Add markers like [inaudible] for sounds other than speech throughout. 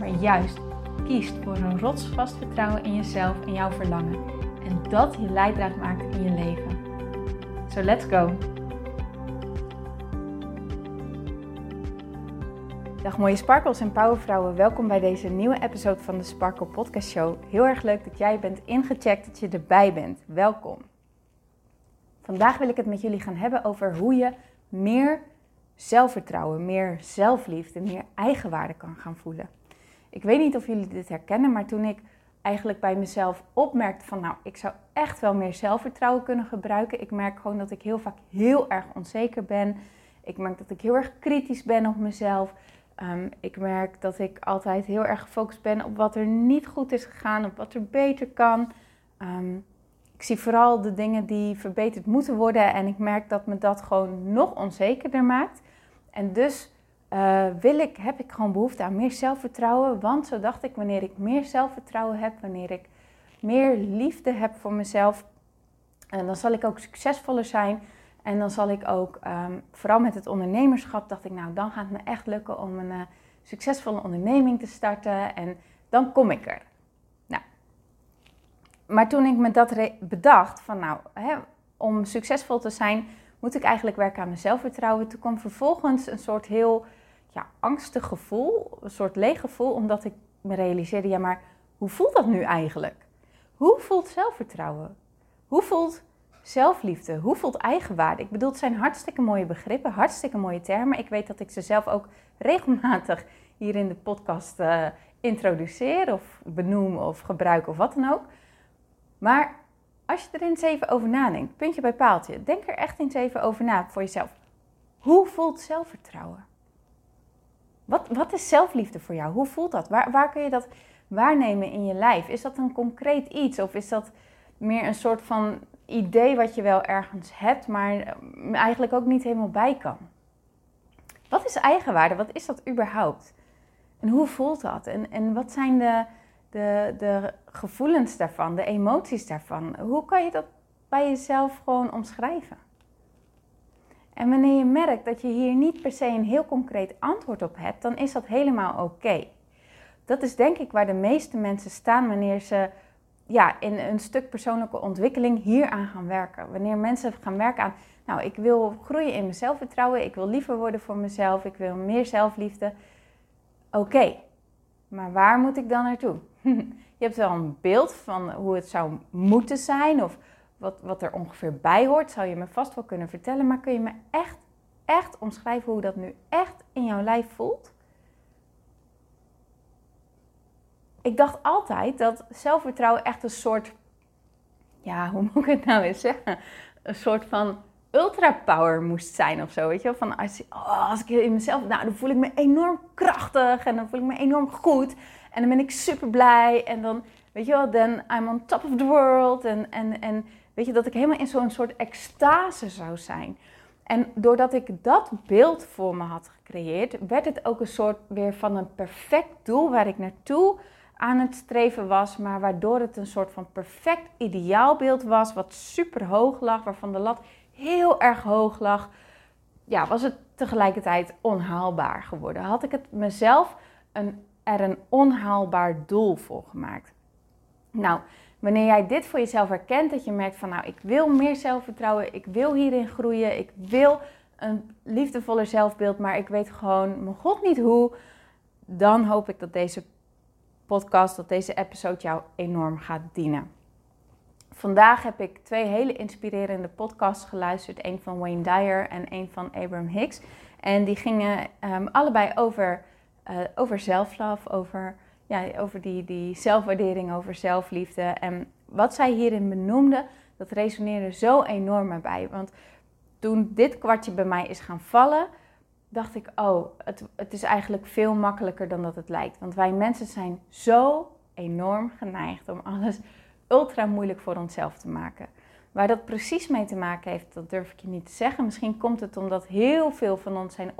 maar juist kiest voor een rotsvast vertrouwen in jezelf en jouw verlangen. En dat je leidraad maakt in je leven. So let's go! Dag mooie sparkles en powervrouwen, welkom bij deze nieuwe episode van de Sparkle Podcast Show. Heel erg leuk dat jij bent ingecheckt, dat je erbij bent. Welkom! Vandaag wil ik het met jullie gaan hebben over hoe je meer zelfvertrouwen, meer zelfliefde, meer eigenwaarde kan gaan voelen. Ik weet niet of jullie dit herkennen, maar toen ik eigenlijk bij mezelf opmerkte van nou, ik zou echt wel meer zelfvertrouwen kunnen gebruiken. Ik merk gewoon dat ik heel vaak heel erg onzeker ben. Ik merk dat ik heel erg kritisch ben op mezelf. Ehm, ik merk dat ik altijd heel erg gefocust ben op wat er niet goed is gegaan, op wat er beter kan. Ehm, ik zie vooral de dingen die verbeterd moeten worden en ik merk dat me dat gewoon nog onzekerder maakt. En dus uh, wil ik, heb ik gewoon behoefte aan meer zelfvertrouwen. Want zo dacht ik, wanneer ik meer zelfvertrouwen heb, wanneer ik meer liefde heb voor mezelf, en dan zal ik ook succesvoller zijn. En dan zal ik ook, um, vooral met het ondernemerschap, dacht ik, nou, dan gaat het me echt lukken om een uh, succesvolle onderneming te starten. En dan kom ik er. Nou, maar toen ik me dat bedacht, van nou, hè, om succesvol te zijn, moet ik eigenlijk werken aan mijn zelfvertrouwen. Toen kwam vervolgens een soort heel ja, angstig gevoel, een soort leeg gevoel, omdat ik me realiseerde, ja, maar hoe voelt dat nu eigenlijk? Hoe voelt zelfvertrouwen? Hoe voelt zelfliefde? Hoe voelt eigenwaarde? Ik bedoel, het zijn hartstikke mooie begrippen, hartstikke mooie termen. Ik weet dat ik ze zelf ook regelmatig hier in de podcast uh, introduceer of benoem of gebruik of wat dan ook. Maar als je er eens even over nadenkt, puntje bij paaltje, denk er echt eens even over na voor jezelf. Hoe voelt zelfvertrouwen? Wat, wat is zelfliefde voor jou? Hoe voelt dat? Waar, waar kun je dat waarnemen in je lijf? Is dat een concreet iets of is dat meer een soort van idee wat je wel ergens hebt, maar eh, eigenlijk ook niet helemaal bij kan? Wat is eigenwaarde? Wat is dat überhaupt? En hoe voelt dat? En, en wat zijn de, de, de gevoelens daarvan, de emoties daarvan? Hoe kan je dat bij jezelf gewoon omschrijven? En wanneer je merkt dat je hier niet per se een heel concreet antwoord op hebt, dan is dat helemaal oké. Dat is denk ik waar de meeste mensen staan wanneer ze ja, in een stuk persoonlijke ontwikkeling hieraan gaan werken. Wanneer mensen gaan werken aan, nou, ik wil groeien in mijn zelfvertrouwen, ik wil liever worden voor mezelf, ik wil meer zelfliefde. Oké, maar waar moet ik dan naartoe? [laughs] je hebt wel een beeld van hoe het zou moeten zijn of wat, wat er ongeveer bij hoort, zou je me vast wel kunnen vertellen. Maar kun je me echt, echt omschrijven hoe dat nu echt in jouw lijf voelt? Ik dacht altijd dat zelfvertrouwen echt een soort, ja, hoe moet ik het nou eens zeggen? Een soort van ultrapower moest zijn of zo, weet je wel? Van als, oh, als ik in mezelf, nou, dan voel ik me enorm krachtig en dan voel ik me enorm goed. En dan ben ik super blij en dan, weet je wel, dan I'm on top of the world en, en, en Weet je, dat ik helemaal in zo'n soort extase zou zijn. En doordat ik dat beeld voor me had gecreëerd, werd het ook een soort weer van een perfect doel waar ik naartoe aan het streven was, maar waardoor het een soort van perfect ideaalbeeld was, wat super hoog lag, waarvan de lat heel erg hoog lag. Ja, was het tegelijkertijd onhaalbaar geworden. Had ik het mezelf een, er een onhaalbaar doel voor gemaakt. Nou, Wanneer jij dit voor jezelf herkent, dat je merkt van nou, ik wil meer zelfvertrouwen, ik wil hierin groeien, ik wil een liefdevoller zelfbeeld, maar ik weet gewoon mijn god niet hoe, dan hoop ik dat deze podcast, dat deze episode jou enorm gaat dienen. Vandaag heb ik twee hele inspirerende podcasts geluisterd. Een van Wayne Dyer en een van Abraham Hicks. En die gingen um, allebei over, uh, over self-love, over ja, over die, die zelfwaardering, over zelfliefde. En wat zij hierin benoemde, dat resoneerde zo enorm bij. Want toen dit kwartje bij mij is gaan vallen, dacht ik, oh, het, het is eigenlijk veel makkelijker dan dat het lijkt. Want wij mensen zijn zo enorm geneigd om alles ultra moeilijk voor onszelf te maken. Waar dat precies mee te maken heeft, dat durf ik je niet te zeggen. Misschien komt het omdat heel veel van ons zijn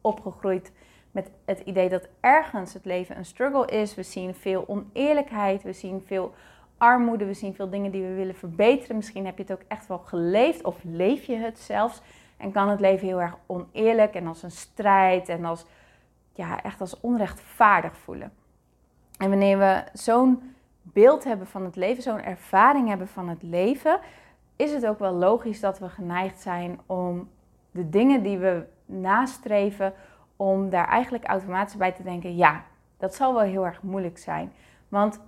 opgegroeid met het idee dat ergens het leven een struggle is. We zien veel oneerlijkheid, we zien veel armoede, we zien veel dingen die we willen verbeteren. Misschien heb je het ook echt wel geleefd of leef je het zelfs. En kan het leven heel erg oneerlijk en als een strijd en als, ja, echt als onrechtvaardig voelen. En wanneer we zo'n beeld hebben van het leven, zo'n ervaring hebben van het leven, is het ook wel logisch dat we geneigd zijn om de dingen die we nastreven, om daar eigenlijk automatisch bij te denken, ja, dat zal wel heel erg moeilijk zijn. Want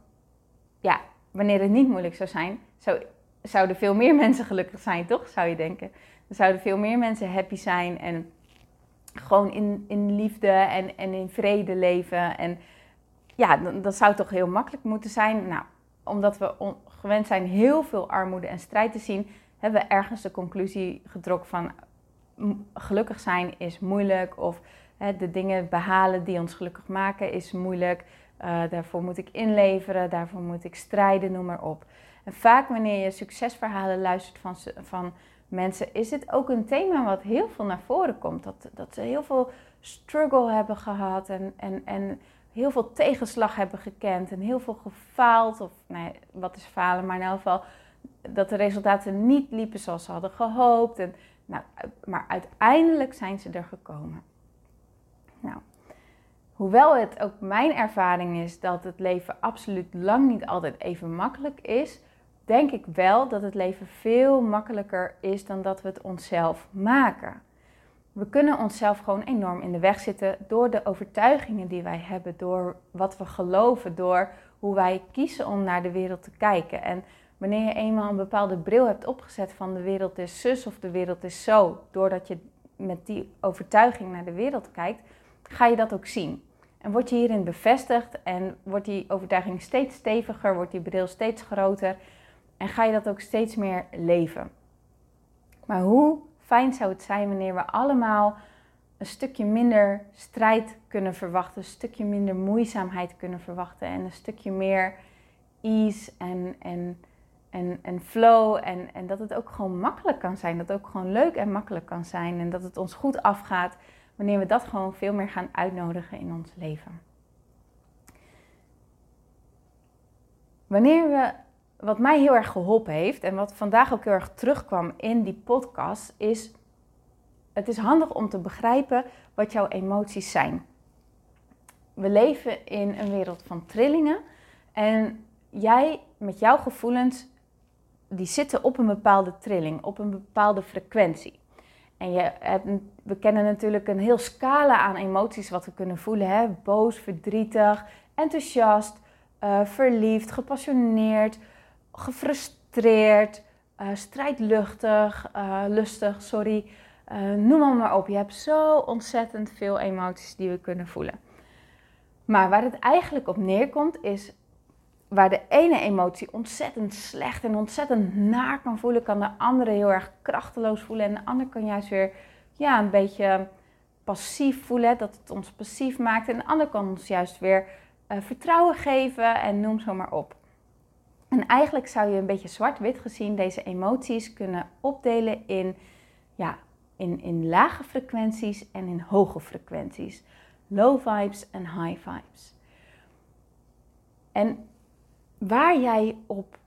ja, wanneer het niet moeilijk zou zijn, zou, zouden veel meer [laughs] mensen gelukkig zijn, toch? Zou je denken. Dan zouden veel meer mensen happy zijn en gewoon in, in liefde en, en in vrede leven. En ja, dat zou toch heel makkelijk moeten zijn. Nou, omdat we gewend zijn heel veel armoede en strijd te zien, hebben we ergens de conclusie getrokken van gelukkig zijn is moeilijk of de dingen behalen die ons gelukkig maken is moeilijk. Uh, daarvoor moet ik inleveren, daarvoor moet ik strijden, noem maar op. En vaak wanneer je succesverhalen luistert van, van mensen, is het ook een thema wat heel veel naar voren komt. Dat, dat ze heel veel struggle hebben gehad en, en, en heel veel tegenslag hebben gekend en heel veel gefaald. Of nee, wat is falen, maar in elk geval dat de resultaten niet liepen zoals ze hadden gehoopt. En, nou, maar uiteindelijk zijn ze er gekomen. Nou, hoewel het ook mijn ervaring is dat het leven absoluut lang niet altijd even makkelijk is, denk ik wel dat het leven veel makkelijker is dan dat we het onszelf maken. We kunnen onszelf gewoon enorm in de weg zitten door de overtuigingen die wij hebben, door wat we geloven, door hoe wij kiezen om naar de wereld te kijken. En wanneer je eenmaal een bepaalde bril hebt opgezet van de wereld is zus of de wereld is zo, doordat je met die overtuiging naar de wereld kijkt, ga je dat ook zien. En word je hierin bevestigd en wordt die overtuiging steeds steviger, wordt die bril steeds groter en ga je dat ook steeds meer leven. Maar hoe fijn zou het zijn wanneer we allemaal een stukje minder strijd kunnen verwachten, een stukje minder moeizaamheid kunnen verwachten en een stukje meer ease en, en, en, en flow. En, en dat het ook gewoon makkelijk kan zijn, dat het ook gewoon leuk en makkelijk kan zijn en dat het ons goed afgaat wanneer we dat gewoon veel meer gaan uitnodigen in ons leven. Wanneer we wat mij heel erg geholpen heeft en wat vandaag ook heel erg terugkwam in die podcast, is het is handig om te begrijpen wat jouw emoties zijn. We leven in een wereld van trillingen en jij met jouw gevoelens, die zitten op een bepaalde trilling, op een bepaalde frequentie. En je we kennen natuurlijk een heel scala aan emoties wat we kunnen voelen. Hè? Boos, verdrietig, enthousiast, uh, verliefd, gepassioneerd, gefrustreerd, uh, strijdluchtig, uh, lustig, sorry. Noem maar op. Je hebt zo ontzettend veel emoties die we kunnen voelen. Maar waar het eigenlijk op neerkomt is waar de ene emotie ontzettend slecht en ontzettend naar kan voelen, kan de andere heel erg krachteloos voelen. En de ander kan juist weer ja, een beetje passief voelen, dat het ons passief maakt. En de ander kan ons juist weer vertrouwen geven en noem zo maar op. En eigenlijk zou je een beetje zwart-wit gezien deze emoties kunnen opdelen in, ja, in, in lage frequenties en in hoge frequenties. Low vibes en high vibes. En waar jij op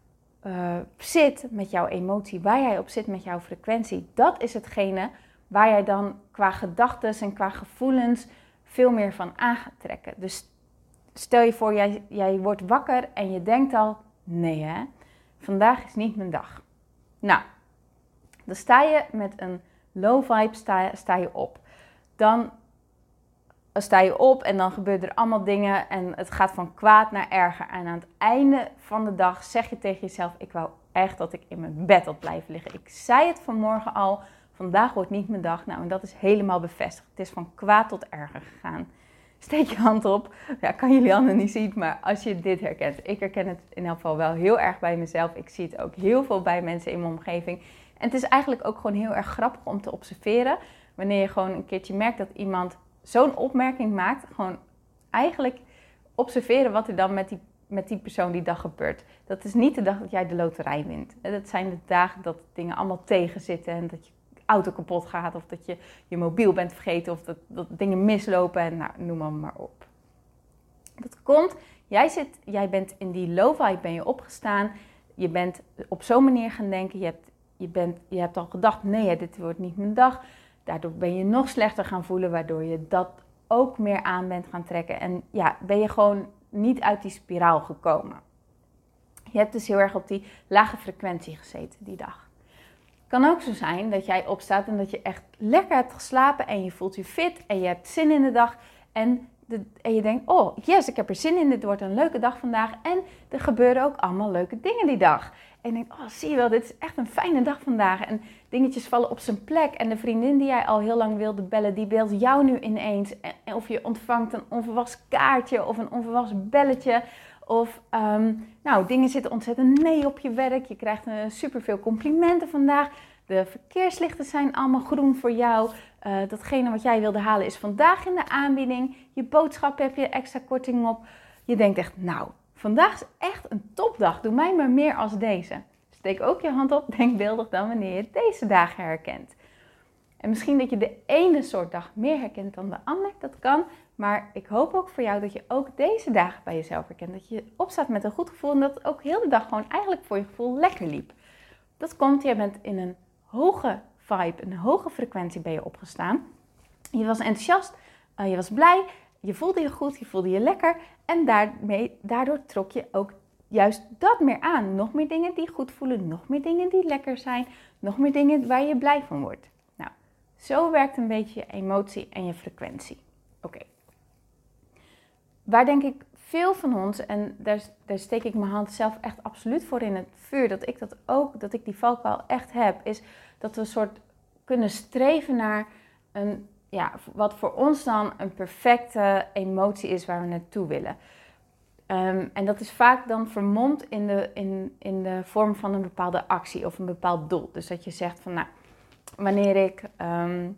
uh, zit met jouw emotie, waar jij op zit met jouw frequentie, dat is hetgene waar jij dan qua gedachten en qua gevoelens veel meer van aan gaat trekken. Dus stel je voor, jij, jij wordt wakker en je denkt al, Nee hè, vandaag is niet mijn dag. Nou, dan sta je met een low vibe sta, sta je op. Dan sta je op en dan gebeuren er allemaal dingen en het gaat van kwaad naar erger. En aan het einde van de dag zeg je tegen jezelf, ik wou echt dat ik in mijn bed had blijven liggen. Ik zei het vanmorgen al, vandaag wordt niet mijn dag. Nou, en dat is helemaal bevestigd. Het is van kwaad tot erger gegaan steek je hand op. Ja, kan jullie handen niet zien, maar als je dit herkent. Ik herken het in elk geval wel heel erg bij mezelf. Ik zie het ook heel veel bij mensen in mijn omgeving. En het is eigenlijk ook gewoon heel erg grappig om te observeren. wanneer je gewoon een keertje merkt dat iemand zo'n opmerking maakt, gewoon eigenlijk observeren wat er dan met die, met die persoon die dag gebeurt. Dat is niet de dag dat jij de loterij wint. Dat zijn de dagen dat dingen allemaal tegenzitten en dat je auto kapot gaat of dat je je mobiel bent vergeten of dat, dat dingen mislopen en nou, noem maar, maar op. Dat komt, jij, zit, jij bent in die low vibe ben je opgestaan, je bent op zo'n manier gaan denken, je hebt, je, bent, je hebt al gedacht, nee dit wordt niet mijn dag. Daardoor ben je nog slechter gaan voelen, waardoor je dat ook meer aan bent gaan trekken. En ja, ben je gewoon niet uit die spiraal gekomen. Je hebt dus heel erg op die lage frequentie gezeten die dag. Kan ook zo zijn dat jij opstaat en dat je echt lekker hebt geslapen en je voelt je fit en je hebt zin in de dag. En, en je denkt, oh yes, ik heb er zin in, dit wordt een leuke dag vandaag. En er gebeuren ook allemaal leuke dingen die dag. En denk, oh zie je wel, dit is echt een fijne dag vandaag. En dingetjes vallen op zijn plek. En de vriendin die jij al heel lang wilde bellen, die belt jou nu ineens. En of je ontvangt een onverwachts kaartje of een onverwachts belletje. Of ehm, nou, dingen zitten ontzettend mee op je werk. Je krijgt uh, superveel complimenten vandaag. De verkeerslichten zijn allemaal groen voor jou. Uh, datgene wat jij wilde halen is vandaag in de aanbieding. Je boodschap heb je extra korting op. Je denkt echt, nou, Vandaag is echt een topdag. Doe mij maar meer als deze. Steek ook je hand op, [laughs] denkbeeldig dan wanneer je deze dagen herkent. En misschien dat je de ene soort dag meer herkent dan de andere, dat kan. Maar ik hoop ook voor jou dat je ook deze dagen bij jezelf herkent. Dat je opstaat met een goed gevoel en dat ook heel de dag gewoon eigenlijk voor je gevoel lekker liep. Dat komt, je bent in een hoge vibe, een hoge frequentie ben je opgestaan. Je was enthousiast, uh, je was blij, je voelde je goed, je voelde je lekker en daarmee, daardoor trok je ook juist dat meer aan. Nog meer dingen die goed voelen, nog meer dingen die lekker zijn, nog meer dingen waar je blij van wordt. Nou, zo werkt een beetje je emotie en je frequentie. Oké. Waar denk ik veel van ons, en daar, daar steek ik mijn hand zelf echt absoluut voor in het vuur, dat ik dat ook, dat ik die valkuil echt heb, is dat we een soort kunnen streven naar een ja, wat voor ons dan een perfecte emotie is waar we naartoe willen. Um, en dat is vaak dan vermomd in de, in, in de vorm van een bepaalde actie of een bepaald doel. Dus dat je zegt van nou, wanneer ik um,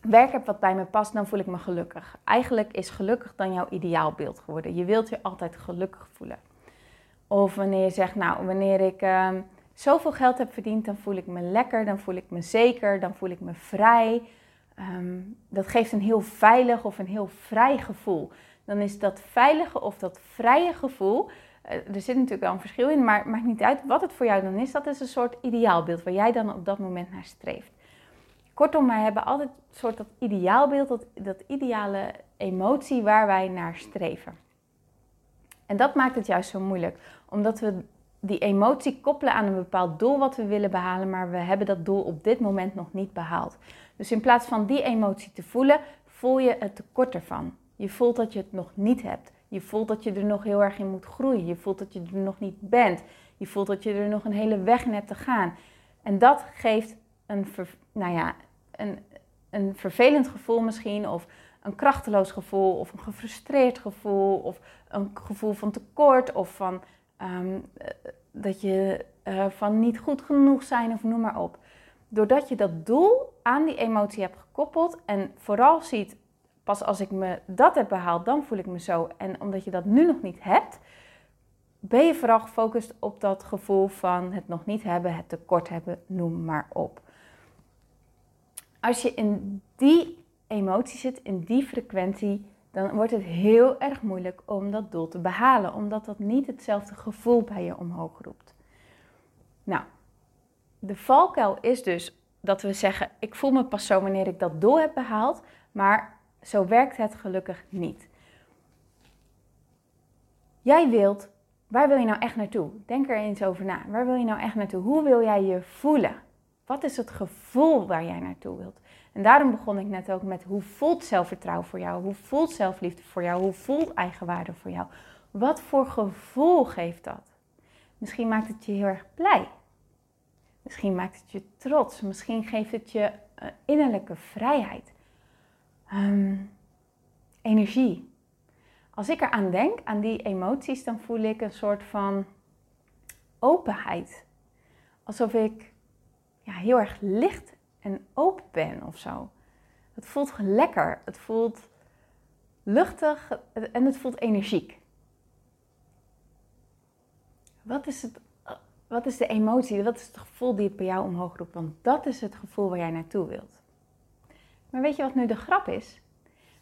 werk heb wat bij me past, dan voel ik me gelukkig. Eigenlijk is gelukkig dan jouw ideaalbeeld geworden. Je wilt je altijd gelukkig voelen. Of wanneer je zegt, nou, wanneer ik um, zoveel geld heb verdiend, dan voel ik me lekker, dan voel ik me zeker, dan voel ik me vrij. Um, dat geeft een heel veilig of een heel vrij gevoel. Dan is dat veilige of dat vrije gevoel, uh, er zit natuurlijk wel een verschil in, maar maakt niet uit wat het voor jou dan is. Dat is een soort ideaalbeeld waar jij dan op dat moment naar streeft. Kortom, wij hebben altijd een soort dat ideaalbeeld, dat, dat ideale emotie waar wij naar streven. En dat maakt het juist zo moeilijk, omdat we die emotie koppelen aan een bepaald doel wat we willen behalen, maar we hebben dat doel op dit moment nog niet behaald. Dus in plaats van die emotie te voelen, voel je het tekort ervan. Je voelt dat je het nog niet hebt. Je voelt dat je er nog heel erg in moet groeien. Je voelt dat je er nog niet bent. Je voelt dat je er nog een hele weg in hebt te gaan. En dat geeft een, nou ja, een, een vervelend gevoel misschien, of een krachteloos gevoel, of een gefrustreerd gevoel, of een gevoel van tekort, of van ehm, eh, dat je uh, van niet goed genoeg zijn, of noem maar op doordat je dat doel aan die emotie hebt gekoppeld en vooral ziet, pas als ik me dat heb behaald, dan voel ik me zo. En omdat je dat nu nog niet hebt, ben je vooral gefocust op dat gevoel van het nog niet hebben, het tekort hebben, noem maar op. Als je in die emotie zit, in die frequentie, dan wordt het heel erg moeilijk om dat doel te behalen, omdat dat niet hetzelfde gevoel bij je omhoog roept. Nou, de valkuil is dus dat we zeggen: ik voel me pas zo wanneer ik dat doel heb behaald, maar zo werkt het gelukkig niet. Jij wilt, waar wil je nou echt naartoe? Denk er eens over na. Waar wil je nou echt naartoe? Hoe wil jij je voelen? Wat is het gevoel waar jij naartoe wilt? En daarom begon ik net ook met hoe voelt zelfvertrouwen voor jou? Hoe voelt zelfliefde voor jou? Hoe voelt eigenwaarde voor jou? Wat voor gevoel geeft dat? Misschien maakt het je heel erg blij. Misschien maakt het je trots. Misschien geeft het je uh, innerlijke vrijheid. Um, energie. Als ik eraan denk, aan die emoties, dan voel ik een soort van openheid. Alsof ik ja, heel erg licht en open ben of zo. Het voelt lekker, het voelt luchtig en het voelt energiek. Wat is, het, wat is de emotie, wat is het gevoel die het bij jou omhoog roept? Want dat is het gevoel waar jij naartoe wilt. Maar weet je wat nu de grap is?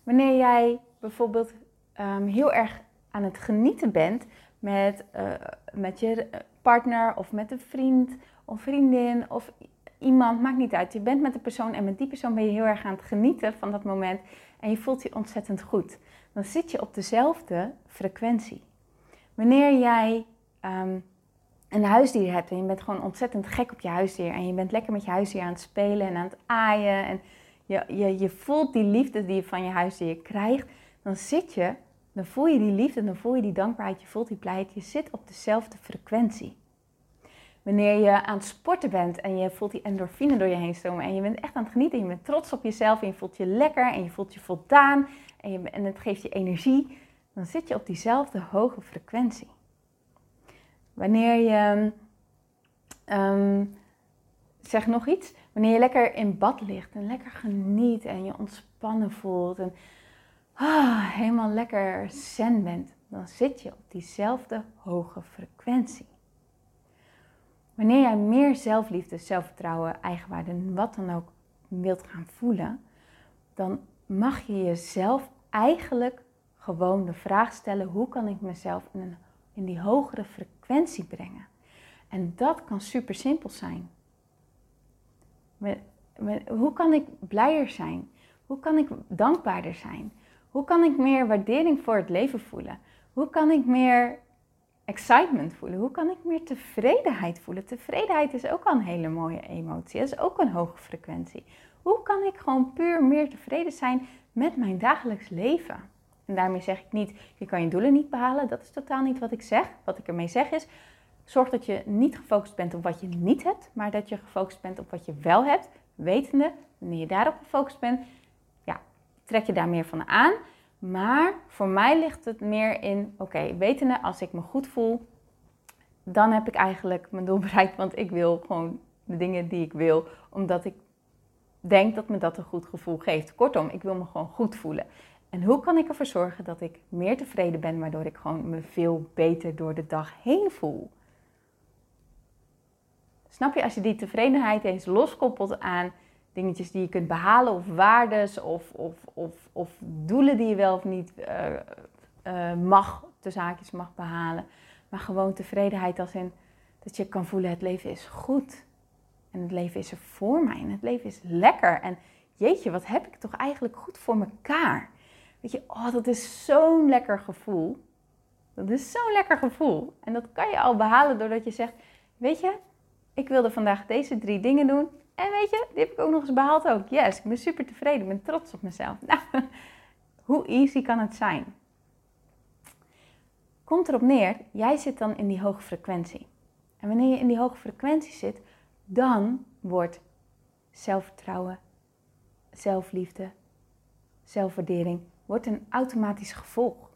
Wanneer jij bijvoorbeeld um, heel erg aan het genieten bent met, uh, met je partner of met een vriend of vriendin of iemand, maakt niet uit. Je bent met de persoon en met die persoon ben je heel erg aan het genieten van dat moment en je voelt je ontzettend goed. Dan zit je op dezelfde frequentie. Wanneer jij um, een huisdier hebt en je bent gewoon ontzettend gek op je huisdier en je bent lekker met je huisdier aan het spelen en aan het aaien en je, je, je voelt die liefde die je van je huisdier krijgt, dan zit je, dan voel je die liefde, dan voel je die dankbaarheid, je voelt die blijheid, je zit op dezelfde frequentie. Wanneer je aan het sporten bent en je voelt die endorfine door je heen stromen en je bent echt aan het genieten en je bent trots op jezelf en je voelt je lekker en je voelt je voldaan en, en het geeft je energie, dan zit je op diezelfde hoge frequentie. Wanneer je, um, zeg nog iets, wanneer je lekker in bad ligt en lekker geniet en je ontspannen voelt en ah, helemaal lekker zen bent, dan zit je op diezelfde hoge frequentie. Wanneer jij meer zelfliefde, zelfvertrouwen, eigenwaarde, wat dan ook wilt gaan voelen, dan mag je jezelf eigenlijk gewoon de vraag stellen: hoe kan ik mezelf in, een, in die hogere frequentie brengen? En dat kan super simpel zijn. Hoe kan ik blijer zijn? Hoe kan ik dankbaarder zijn? Hoe kan ik meer waardering voor het leven voelen? Hoe kan ik meer excitement voelen? Hoe kan ik meer tevredenheid voelen? Tevredenheid is ook al een hele mooie emotie. Dat is ook een hoge frequentie. Hoe kan ik gewoon puur meer tevreden zijn met mijn dagelijks leven? En daarmee zeg ik niet, je kan je doelen niet behalen. Dat is totaal niet wat ik zeg. Wat ik ermee zeg is, zorg dat je niet gefocust bent op wat je niet hebt, maar dat je gefocust bent op wat je wel hebt. Wetende, wanneer je daarop gefocust bent, ja, trek je daar meer van aan. Maar voor mij ligt het meer in, oké, wetende als ik me goed voel, dan heb ik eigenlijk mijn doel [laughs] bereikt. Want ik wil gewoon de dingen die ik wil, omdat ik denk dat me dat een goed gevoel geeft. Kortom, ik wil me gewoon goed voelen. En hoe kan ik ervoor zorgen dat ik meer tevreden ben, waardoor ik gewoon me veel beter door de dag heen voel? Snap je, als je die tevredenheid eens loskoppelt aan dingetjes die je kunt behalen, of waardes, of, of, of, of doelen die je wel of niet uh, uh, mag, de zaakjes mag behalen. Maar gewoon tevredenheid als in dat je kan voelen, het leven is goed. En het leven is er voor mij. En het leven is lekker. En jeetje, wat heb ik toch eigenlijk goed voor mekaar. Weet je, oh, dat is zo'n lekker gevoel. Dat is zo'n lekker gevoel. En dat kan je al behalen doordat je zegt, weet je, ik wilde vandaag deze drie dingen doen. En weet je, die heb ik ook nog eens behaald ook. Yes, ik ben super tevreden, ik ben trots op mezelf. [laughs] Nou, hoe easy kan het zijn? Komt erop neer, jij zit dan in die hoge frequentie. En wanneer je in die hoge frequentie zit, dan wordt zelfvertrouwen, zelfliefde, zelfwaardering wordt een automatisch gevolg.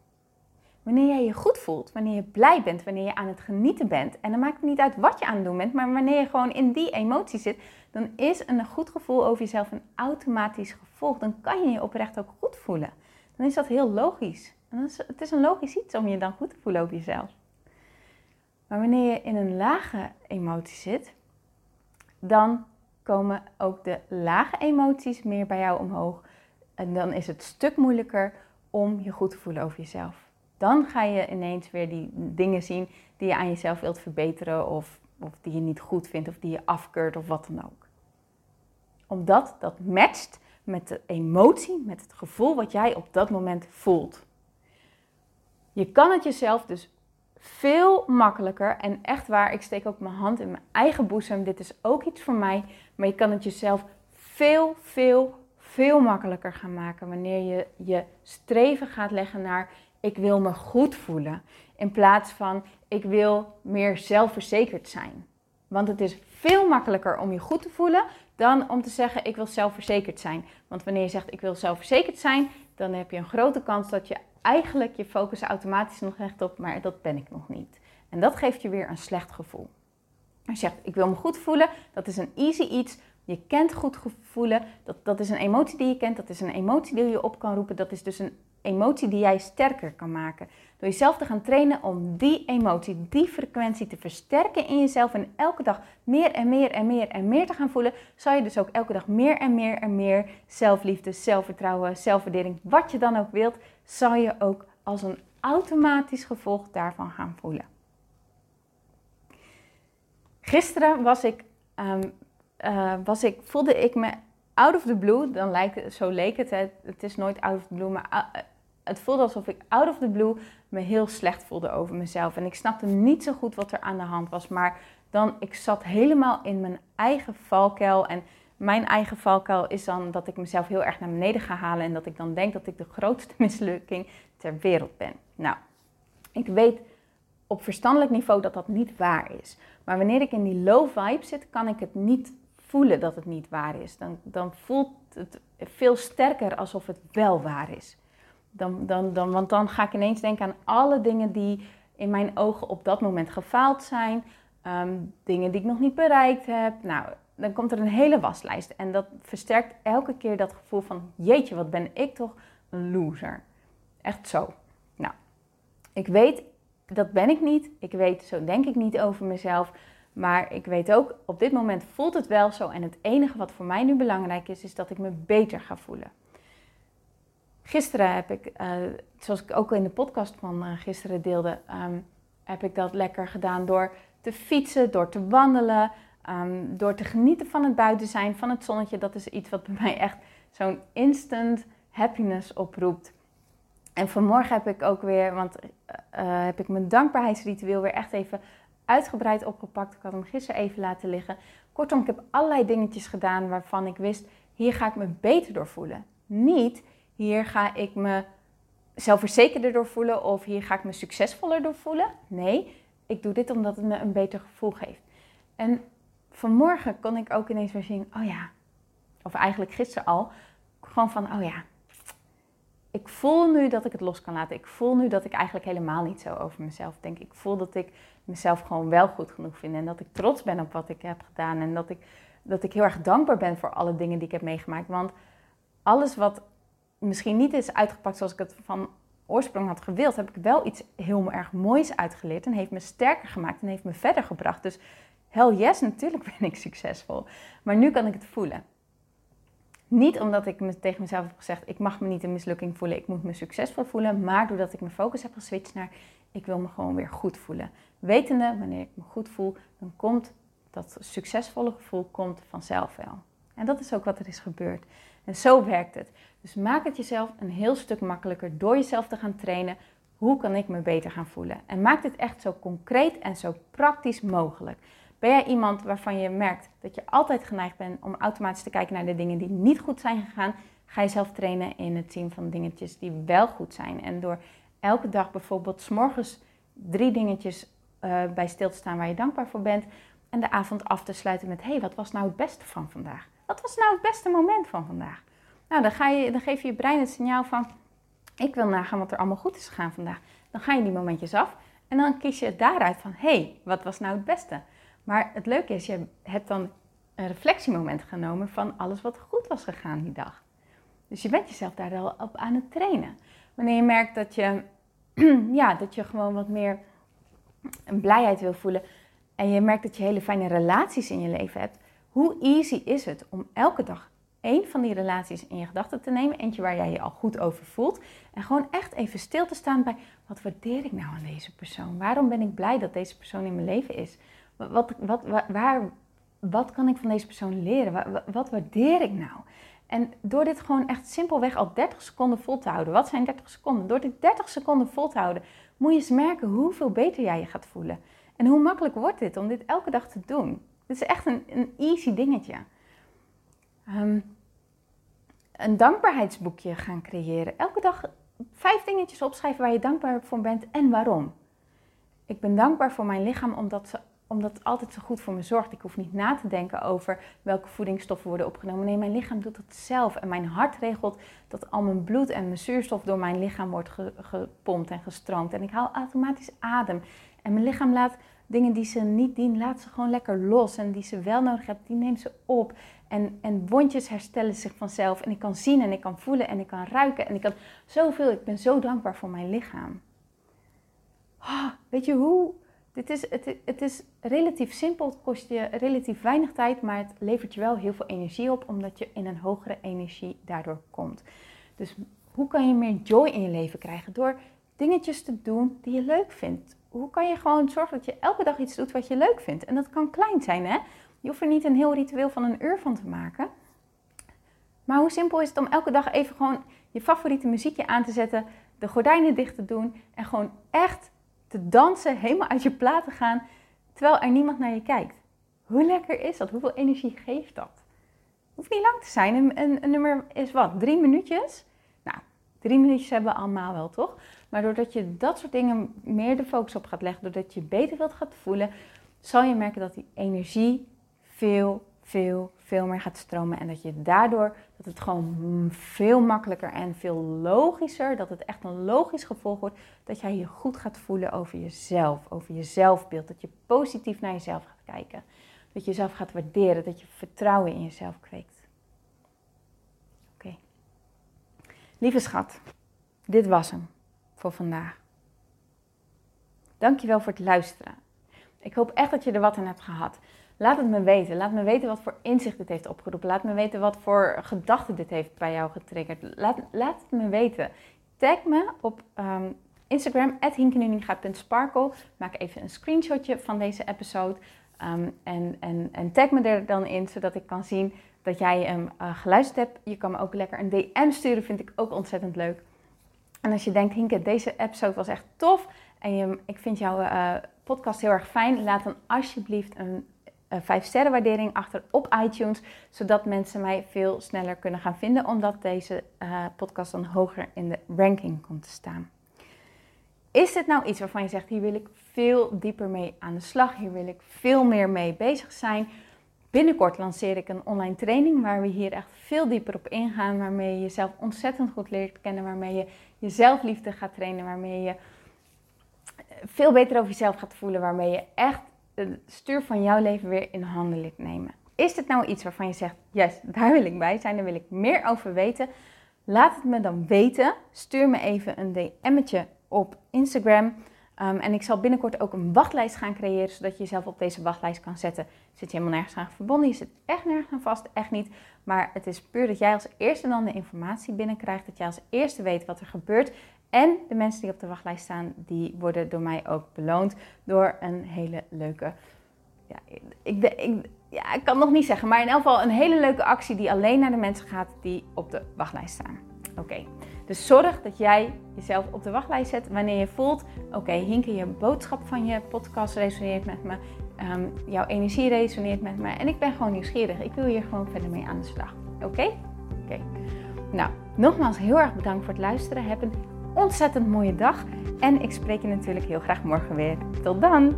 Wanneer jij je goed voelt, wanneer je blij bent, wanneer je aan het genieten bent. En dan maakt het niet uit wat je aan het doen bent, maar wanneer je gewoon in die emotie zit, dan is een goed gevoel over jezelf een automatisch gevolg. Dan kan je je oprecht ook goed voelen. Dan is dat heel logisch. En is, het is een logisch iets om je dan goed te voelen over jezelf. Maar wanneer je in een lage emotie zit, dan komen ook de lage emoties meer bij jou omhoog. En dan is het stuk moeilijker om je goed te voelen over jezelf dan ga je ineens weer die dingen zien die je aan jezelf wilt verbeteren of, of die je niet goed vindt of die je afkeurt of wat dan ook. Omdat dat matcht met de emotie, met het gevoel wat jij op dat moment voelt. Je kan het jezelf dus veel makkelijker en echt waar, ik steek ook mijn hand in mijn eigen boezem. Dit is ook iets voor mij, maar je kan het jezelf veel, veel, veel makkelijker gaan maken wanneer je je streven gaat leggen naar ik wil me goed voelen. In plaats van ik wil meer zelfverzekerd zijn. Want het is veel makkelijker om je goed te voelen dan om te zeggen ik wil zelfverzekerd zijn. Want wanneer je zegt ik wil zelfverzekerd zijn, dan heb je een grote kans dat je eigenlijk je focus automatisch nog legt op maar dat ben ik nog niet. En dat geeft je weer een slecht gevoel. Als je zegt ik wil me goed voelen, dat is een easy iets Je kent goed voelen. Dat, dat is een emotie die je kent. Dat is een emotie die je op kan roepen. Dat is dus een emotie die jij sterker kan maken. Door jezelf te gaan trainen om die emotie, die frequentie te versterken in jezelf en elke dag meer en meer en meer en meer te gaan voelen, zal je dus ook elke dag meer en meer en meer zelfliefde, zelfvertrouwen, zelfwaardering, wat je dan ook wilt, zal je ook als een automatisch gevolg daarvan gaan voelen. Gisteren was ik, um, uh, was ik, voelde ik me out of the blue. Dan lijkt, zo leek het, het is nooit out of the blue, maar uh, het voelde alsof ik out of the blue me heel slecht voelde over mezelf. En ik snapte niet zo goed wat er aan de hand was, maar dan, ik zat helemaal in mijn eigen valkuil. En mijn eigen valkuil is dan dat ik mezelf heel erg naar beneden ga halen en dat ik dan denk dat ik de grootste [laughs] mislukking ter wereld ben. Nou, ik weet op verstandelijk niveau dat dat niet waar is. Maar wanneer ik in die low vibe zit, kan ik het niet voelen dat het niet waar is. Dan, dan voelt het veel sterker alsof het wel waar is. Dan, dan, dan, want dan ga ik ineens denken aan alle dingen die in mijn ogen op dat moment gefaald zijn. Ehm, dingen die ik nog niet bereikt heb. Nou, dan komt er een hele waslijst. En dat versterkt elke keer dat gevoel van: jeetje, wat ben ik toch een loser. Echt zo. Nou, ik weet, dat ben ik niet. Ik weet, zo denk ik niet over mezelf. Maar ik weet ook, op dit moment voelt het wel zo. En het enige wat voor mij nu belangrijk is, is dat ik me beter ga voelen. Gisteren heb ik, uh, zoals ik ook in de podcast van uh, gisteren deelde, um, heb ik dat lekker gedaan door te fietsen, door te wandelen, um, door te genieten van het buiten zijn, van het zonnetje. Dat is iets wat bij mij echt zo'n instant happiness oproept. En vanmorgen heb ik ook weer, want uh, heb ik mijn dankbaarheidsritueel weer echt even uitgebreid opgepakt. Ik had hem gisteren even laten liggen. Kortom, ik heb allerlei dingetjes gedaan waarvan ik wist, hier ga ik me beter door voelen. Niet hier ga ik me zelfverzekerder door voelen of hier ga ik me succesvoller door voelen. Nee, ik doe dit omdat het me een beter gevoel geeft. En vanmorgen kon ik ook ineens weer zien, oh ja, of eigenlijk gisteren al, gewoon van, oh ja, ik voel nu dat ik het los kan laten. Ik voel nu dat ik eigenlijk helemaal niet zo over mezelf denk. Ik voel dat ik mezelf gewoon wel goed genoeg vind en dat ik trots ben op wat ik heb gedaan en dat ik, dat ik heel erg dankbaar ben voor alle dingen die ik heb meegemaakt. Want alles wat misschien niet is uitgepakt zoals ik het van oorsprong had gewild, heb ik wel iets heel erg moois uitgeleerd en heeft me sterker gemaakt en heeft me verder gebracht. Dus hell yes, natuurlijk ben ik succesvol. Maar nu kan ik het voelen. Niet omdat ik me tegen mezelf heb gezegd, ik mag me niet een mislukking voelen, ik moet me succesvol voelen, maar doordat ik mijn focus heb geswitcht naar, ik wil me gewoon weer goed voelen. Wetende, wanneer ik me goed voel, dan komt dat succesvolle gevoel komt vanzelf wel. En dat is ook wat er is gebeurd. En zo werkt het. Dus maak het jezelf een heel stuk makkelijker door jezelf te gaan trainen. Hoe kan ik me beter gaan voelen? En maak dit echt zo concreet en zo praktisch mogelijk. Ben jij iemand waarvan je merkt dat je altijd geneigd bent om automatisch te kijken naar de dingen die niet goed zijn gegaan? Ga jezelf trainen in het zien van dingetjes die wel goed zijn. En door elke dag bijvoorbeeld s drie dingetjes uh, bij stil te staan waar je dankbaar voor bent. En de avond af te sluiten met: hé, hey, wat was nou het beste van vandaag? Wat was nou het beste moment van vandaag? Nou, dan, ga je, dan geef je je brein het signaal van: ik wil nagaan wat er allemaal goed is gegaan vandaag. Dan ga je die momentjes af en dan kies je daaruit van: hé, hey, wat was nou het beste? Maar het leuke is, je hebt dan een reflectiemoment genomen van alles wat goed was gegaan die dag. Dus je bent jezelf daar wel op aan het trainen. Wanneer je merkt dat je, [clears throat] ja, dat je gewoon wat meer een blijheid wil voelen en je merkt dat je hele fijne relaties in je leven hebt, hoe easy is het om elke dag één van die relaties in je gedachten te nemen, eentje waar jij je al goed over voelt, en gewoon echt even stil te staan bij wat waardeer ik nou aan deze persoon? Waarom ben ik blij dat deze persoon in mijn leven is? Wat, wat, waar, wat kan ik van deze persoon leren? Wat, wat waardeer ik nou? En door dit gewoon echt simpelweg al 30 seconden vol te houden. Wat zijn 30 seconden? Door dit 30 seconden vol te houden, moet je eens merken hoeveel beter jij je gaat voelen. En hoe makkelijk wordt dit om dit elke dag te doen? Dit is echt een, een easy dingetje. Um, een dankbaarheidsboekje gaan creëren. Elke dag vijf dingetjes opschrijven waar je dankbaar voor bent en waarom. Ik ben dankbaar voor mijn lichaam omdat ze omdat het altijd zo goed voor me zorgt. Ik hoef niet na te denken over welke voedingsstoffen worden opgenomen. Nee, mijn lichaam doet dat zelf. En mijn hart regelt dat al mijn bloed en mijn zuurstof door mijn lichaam wordt gepompt en gestroomd. En ik haal automatisch adem. En mijn lichaam laat dingen die ze niet dienen, laat ze gewoon lekker los. En die ze wel nodig hebben, die neemt ze op. En, en wondjes herstellen zich vanzelf. En ik kan zien en ik kan voelen en ik kan ruiken. En ik kan zoveel. Ik ben zo dankbaar voor mijn lichaam. Oh, weet je hoe? Dit is, het, het is relatief simpel. Het kost je relatief weinig tijd. Maar het levert je wel heel veel energie op. Omdat je in een hogere energie daardoor komt. Dus hoe kan je meer joy in je leven krijgen? Door dingetjes te doen die je leuk vindt. Hoe kan je gewoon zorgen dat je elke dag iets doet wat je leuk vindt? En dat kan klein zijn, hè? Je hoeft er niet een heel ritueel van een uur van te maken. Maar hoe simpel is het om elke dag even gewoon je favoriete muziekje aan te zetten, de gordijnen dicht te doen en gewoon echt te dansen, helemaal uit je plaat te gaan, terwijl er niemand naar je kijkt. Hoe lekker is dat? Hoeveel energie geeft dat? Hoeft niet lang te zijn. Een, een, nummer is wat? Drie minuutjes? Nou, drie minuutjes hebben we allemaal wel, toch? Maar doordat je dat soort dingen meer de focus op gaat leggen, doordat je beter wilt gaan voelen, zal je merken dat die energie veel, veel, veel meer gaat stromen. En dat je daardoor, dat het gewoon veel makkelijker en veel logischer, dat het echt een logisch gevolg wordt, dat jij je goed gaat voelen over jezelf, over je zelfbeeld. Dat je positief naar jezelf gaat kijken. Dat je jezelf gaat waarderen, dat je vertrouwen in jezelf kweekt. Oké. Lieve schat, dit was hem voor vandaag. Dankjewel voor het luisteren. Ik hoop echt dat je er wat aan hebt gehad. Laat het me weten. Laat me weten wat voor inzicht dit heeft opgeroepen. Laat me weten wat voor gedachten dit heeft bij jou getriggerd. Laat, laat het me weten. Tag me op um, Instagram, hinkenuninga.sparkle. Maak even een screenshotje van deze episode. Um, en, en, en tag me er dan in, zodat ik kan zien dat jij hem uh, geluisterd hebt. Je kan me ook lekker een DM sturen, vind ik ook ontzettend leuk. En als je denkt, Hinke, deze episode was echt tof en je, ik vind jouw uh, podcast heel erg fijn, laat dan alsjeblieft een 5 sterren waardering achter op iTunes, zodat mensen mij veel sneller kunnen gaan vinden, omdat deze uh, podcast dan hoger in de ranking komt te staan. Is dit nou iets waarvan je zegt, hier wil ik veel dieper mee aan de slag, hier wil ik veel meer mee bezig zijn? Binnenkort lanceer ik een online training waar we hier echt veel dieper op ingaan, waarmee je jezelf ontzettend goed leert kennen, waarmee je je zelfliefde gaat trainen, waarmee je veel beter over jezelf gaat voelen, waarmee je echt het stuur van jouw leven weer in handen nemen. Is dit nou iets waarvan je zegt, yes, daar wil ik bij zijn, daar wil ik meer over weten? Laat het me dan weten. Stuur me even een DM'tje op Instagram. Um, en ik zal binnenkort ook een wachtlijst gaan creëren, zodat je jezelf op deze wachtlijst kan zetten. Zit je helemaal nergens aan verbonden, je zit echt nergens aan vast, echt niet. Maar het is puur dat jij als eerste dan de informatie binnenkrijgt, dat jij als eerste weet wat er gebeurt. En de mensen die op de wachtlijst staan, die worden door mij ook beloond door een hele leuke. Ja, ik, ik, ja, ik kan het nog niet zeggen, maar in elk geval een hele leuke actie die alleen naar de mensen gaat die op de wachtlijst staan. Oké, dus zorg dat jij jezelf op de wachtlijst zet wanneer je voelt: oké, okay, je boodschap van je podcast resoneert met me, ehm, jouw energie resoneert met me en ik ben gewoon nieuwsgierig. Ik wil hier gewoon verder mee aan de slag. Oké? Oké. Nou, nogmaals heel erg bedankt voor het luisteren. Heb een ontzettend mooie dag. En ik spreek je natuurlijk heel graag morgen weer. Tot dan!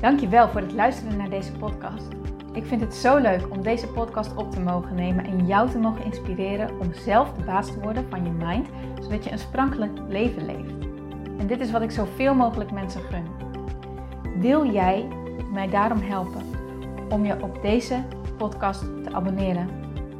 Dankjewel voor het luisteren naar deze podcast. Ik vind het zo leuk om deze podcast op te mogen nemen en jou te mogen inspireren om zelf de baas te worden van je mind, zodat je een sprankelijk leven leeft. En dit is wat ik zoveel mogelijk mensen gun. Wil jij mij daarom helpen om je op deze podcast te abonneren?